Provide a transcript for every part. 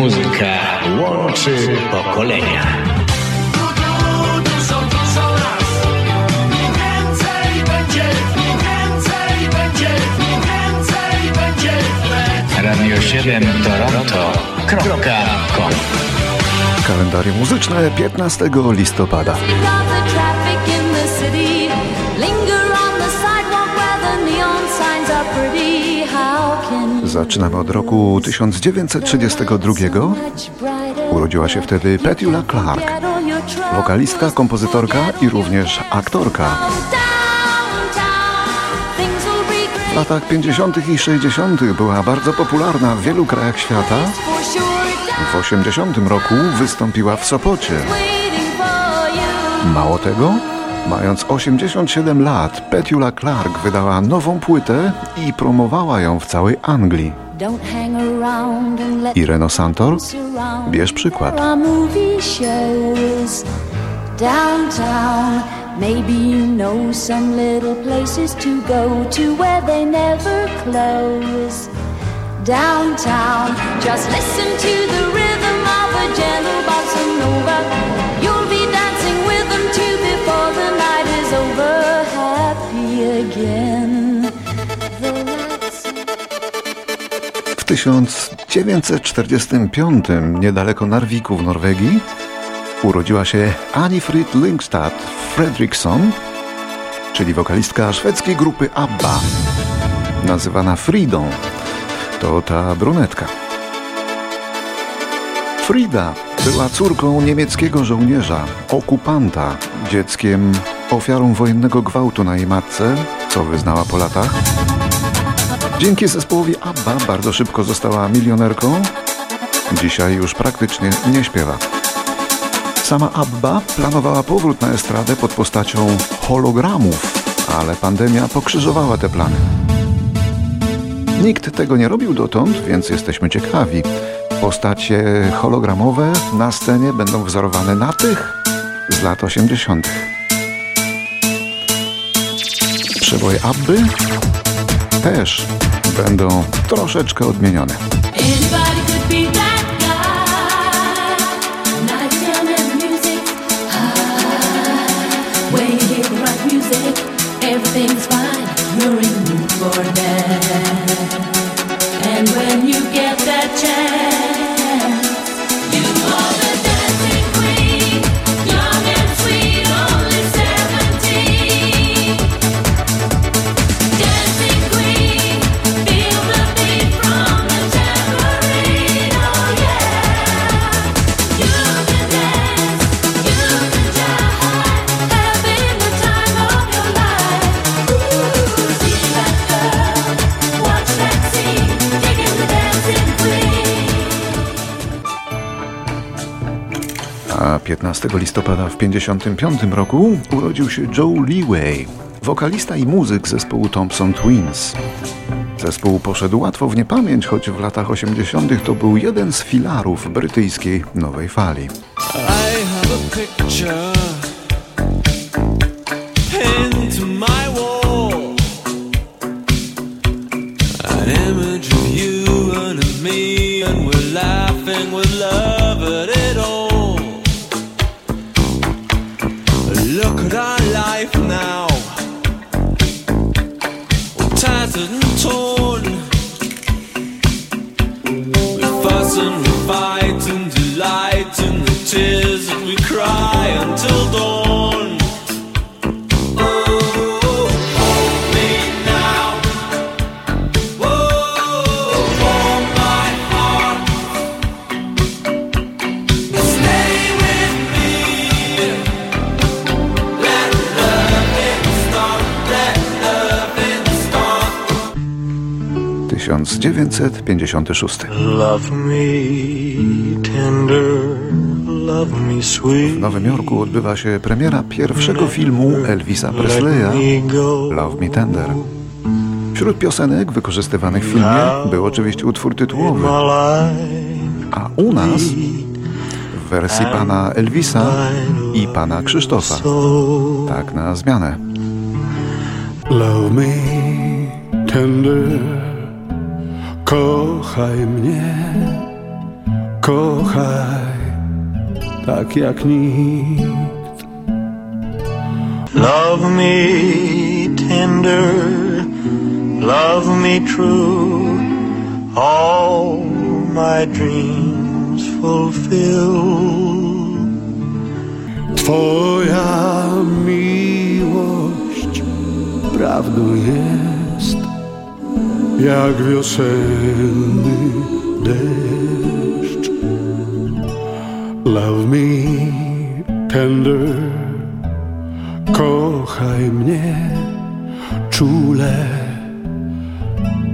Muzyka łączy pokolenia. Radio 7 Toronto.com Kalendarium muzyczne 15 listopada. Linger on the sidewalk where the neon signs are pretty. Zaczynamy od roku 1932. much brighter? Urodziła się wtedy Petula Clark, wokalistka, kompozytorka i również aktorka. W latach 50. i 60. była bardzo popularna w wielu krajach świata. W 80 roku wystąpiła w Sopocie. Mało tego, mając 87 lat, Petula Clark wydała nową płytę i promowała ją w całej Anglii. Ireno Santor, bierz przykład. Downtown. Maybe you know some little places to go to where they never close. Downtown, just listen to the rhythm of a gentle bossa nova. 1945 niedaleko Narviku w Norwegii urodziła się Anifrid Lyngstad Fredriksson, czyli wokalistka szwedzkiej grupy ABBA, nazywana Fridą. To ta brunetka. Frida była córką niemieckiego żołnierza, okupanta, dzieckiem ofiarą wojennego gwałtu na jej matce, co wyznała po latach. Dzięki zespołowi ABBA bardzo szybko została milionerką. Dzisiaj już praktycznie nie śpiewa. Sama ABBA planowała powrót na estradę pod postacią hologramów, ale pandemia pokrzyżowała te plany. Nikt tego nie robił dotąd, więc jesteśmy ciekawi. Postacie hologramowe na scenie będą wzorowane na tych z lat 80. Przeboje ABBY też będą troszeczkę odmienione. A 15 listopada w 1955 roku urodził się Joe Leeway, wokalista i muzyk zespołu Thompson Twins. Zespół poszedł łatwo w niepamięć, choć w latach 80. to był jeden z filarów brytyjskiej nowej fali. An image of you and of me, and we're laughing with love at it 1956. Love me tender, love me sweet. W Nowym Jorku odbywa się premiera pierwszego filmu Elvisa Presleya. Love Me Tender. Wśród piosenek wykorzystywanych w filmie był oczywiście utwór tytułowy, a u nas w wersji pana Elvisa i pana Krzysztofa. Tak na zmianę. Love me tender, kochaj mnie, kochaj tak jak nikt. Love me tender, love me true, all my dreams fulfill. Twoja miłość prawdą jest, jak wiosenny deszcz. Love me tender, kochaj mnie czule,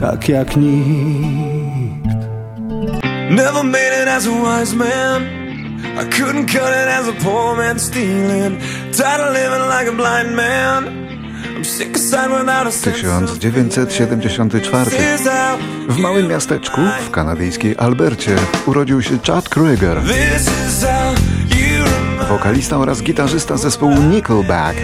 tak jak nikt. Never made it as a wise man. I couldn't cut it as a poor man stealing. Tired of living like a blind man. 1974. This is how W małym miasteczku w kanadyjskiej Albercie urodził się Chad Kroeger, wokalista oraz gitarzysta zespołu Nickelback.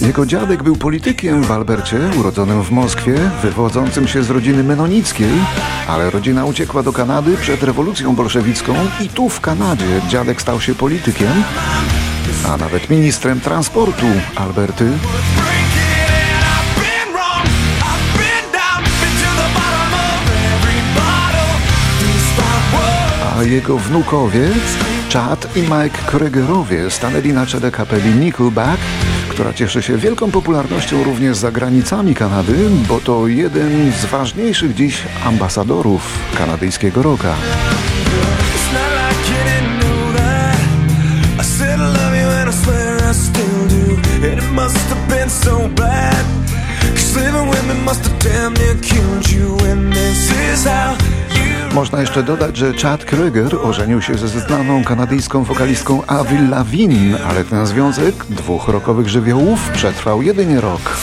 Jego dziadek był politykiem w Albercie, urodzonym w Moskwie, wywodzącym się z rodziny menonickiej, ale rodzina uciekła do Kanady przed rewolucją bolszewicką i tu w Kanadzie dziadek stał się politykiem, a nawet ministrem transportu Alberty. Jego wnukowie, Chad i Mike Kroegerowie, stanęli na czele kapeli Nickelback, która cieszy się wielką popularnością również za granicami Kanady, bo to jeden z ważniejszych dziś ambasadorów kanadyjskiego rocka. Cause living with me must have damn near killed you. And this. Można jeszcze dodać, że Chad Kroeger ożenił się ze znaną kanadyjską wokalistką Avril Lavigne, ale ten związek dwóch rockowych żywiołów przetrwał jedynie rok.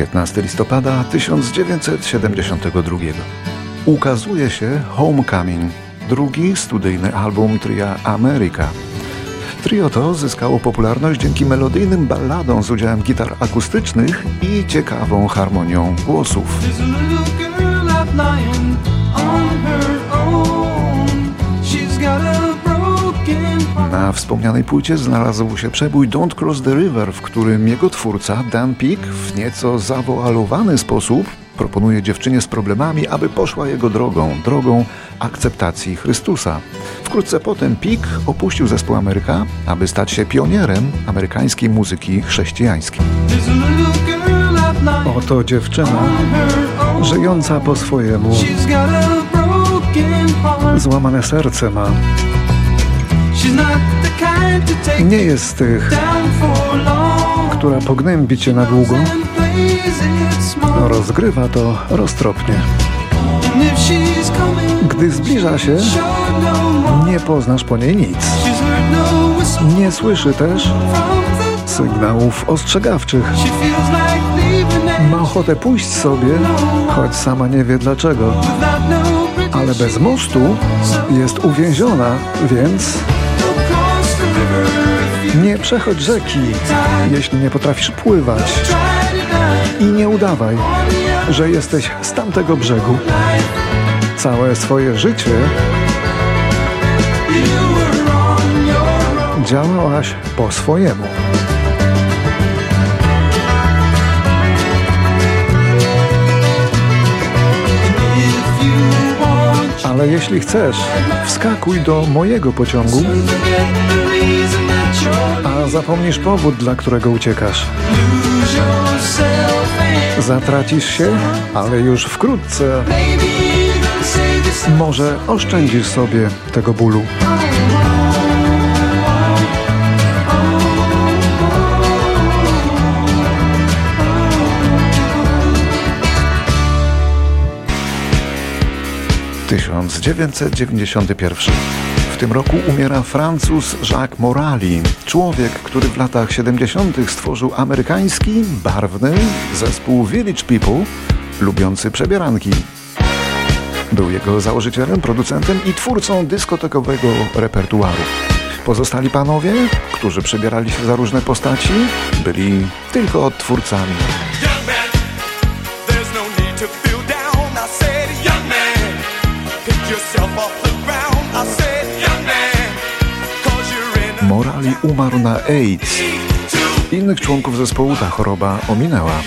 15 listopada 1972 ukazuje się Homecoming, drugi studyjny album tria America. Trio to zyskało popularność dzięki melodyjnym balladom z udziałem gitar akustycznych i ciekawą harmonią głosów. Wspomnianej płycie znalazł się przebój Don't Cross the River, w którym jego twórca Dan Peak w nieco zawoalowany sposób proponuje dziewczynie z problemami, aby poszła jego drogą, drogą akceptacji Chrystusa. Wkrótce potem Peak opuścił zespół Ameryka, aby stać się pionierem amerykańskiej muzyki chrześcijańskiej. Oto dziewczyna, żyjąca po swojemu, złamane serce ma. Nie jest z tych, która pognębi cię na długo, small. rozgrywa to roztropnie. Gdy zbliża się, no nie poznasz po niej nic. No Nie słyszy też sygnałów ostrzegawczych. Ma ochotę pójść sobie, choć sama nie wie dlaczego. no. Ale bez mostu jest uwięziona, więc nie przechodź rzeki, jeśli nie potrafisz pływać. I nie udawaj, że jesteś z tamtego brzegu. Całe swoje życie działałaś po swojemu. Ale jeśli chcesz, wskakuj do mojego pociągu, zapomnisz powód, dla którego uciekasz. Zatracisz się, ale już wkrótce może oszczędzisz sobie tego bólu. Tysiąc dziewięćset dziewięćdziesiąty pierwszy. Tym roku umiera Francuz Jacques Morali, człowiek, który w latach 70. stworzył amerykański, barwny zespół Village People, lubiący przebieranki. Był jego założycielem, producentem i twórcą dyskotekowego repertuaru. Pozostali panowie, którzy przebierali się za różne postaci, byli tylko odtwórcami. Umarł na AIDS. Innych członków zespołu ta choroba ominęła.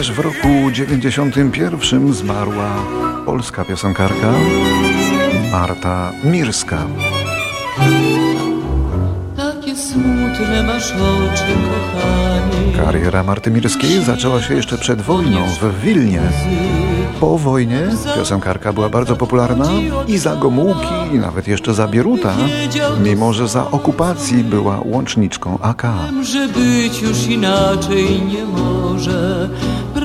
Również w roku 91 zmarła polska piosenkarka Marta Mirska. Takie smutne masz oczy, kochanie. Kariera Marty Mirskiej zaczęła się jeszcze przed wojną w Wilnie. Po wojnie piosenkarka była bardzo popularna i za Gomułki, i nawet jeszcze za Bieruta, mimo że za okupacji była łączniczką AK. Że być już inaczej nie może.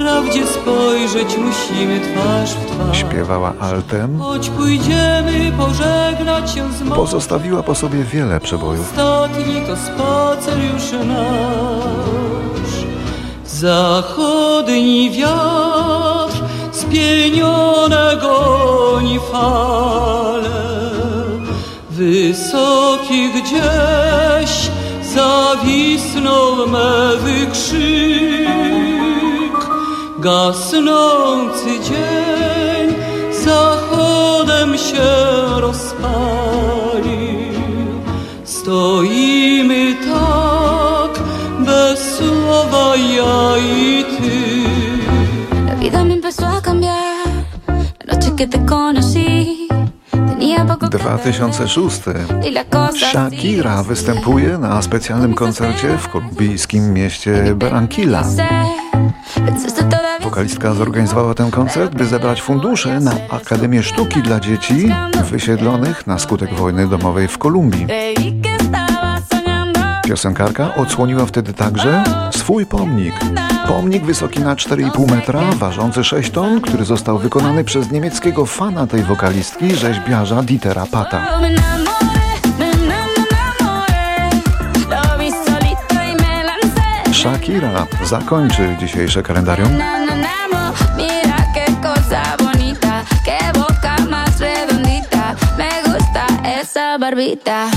Prawdzie spojrzeć musimy twarz w twarz. Śpiewała altem, Choć pójdziemy pożegnać się z mocą. pozostawiła po sobie wiele przebojów. Ostatni to spacer już nasz. Zachodni wiatr spienione goni fale. Wysoki gdzieś zawisnął mewy. Gasnący dzień zachodem się rozpalił. Stoimy tak bez słowa ja i ty. La vida me empezó a cambiar la noche que te conocí. Tenía poco que 2006. ver y Shakira występuje na specjalnym koncercie w kolumbijskim mieście Barranquilla. Wokalistka zorganizowała ten koncert, by zebrać fundusze na Akademię Sztuki dla Dzieci wysiedlonych na skutek wojny domowej w Kolumbii. Piosenkarka odsłoniła wtedy także swój pomnik. Pomnik wysoki na 4,5 metra, ważący 6 ton, który został wykonany przez niemieckiego fana tej wokalistki, rzeźbiarza Dietera Pata. Shakira zakończy dzisiejsze kalendarium. Me gusta esa barbita.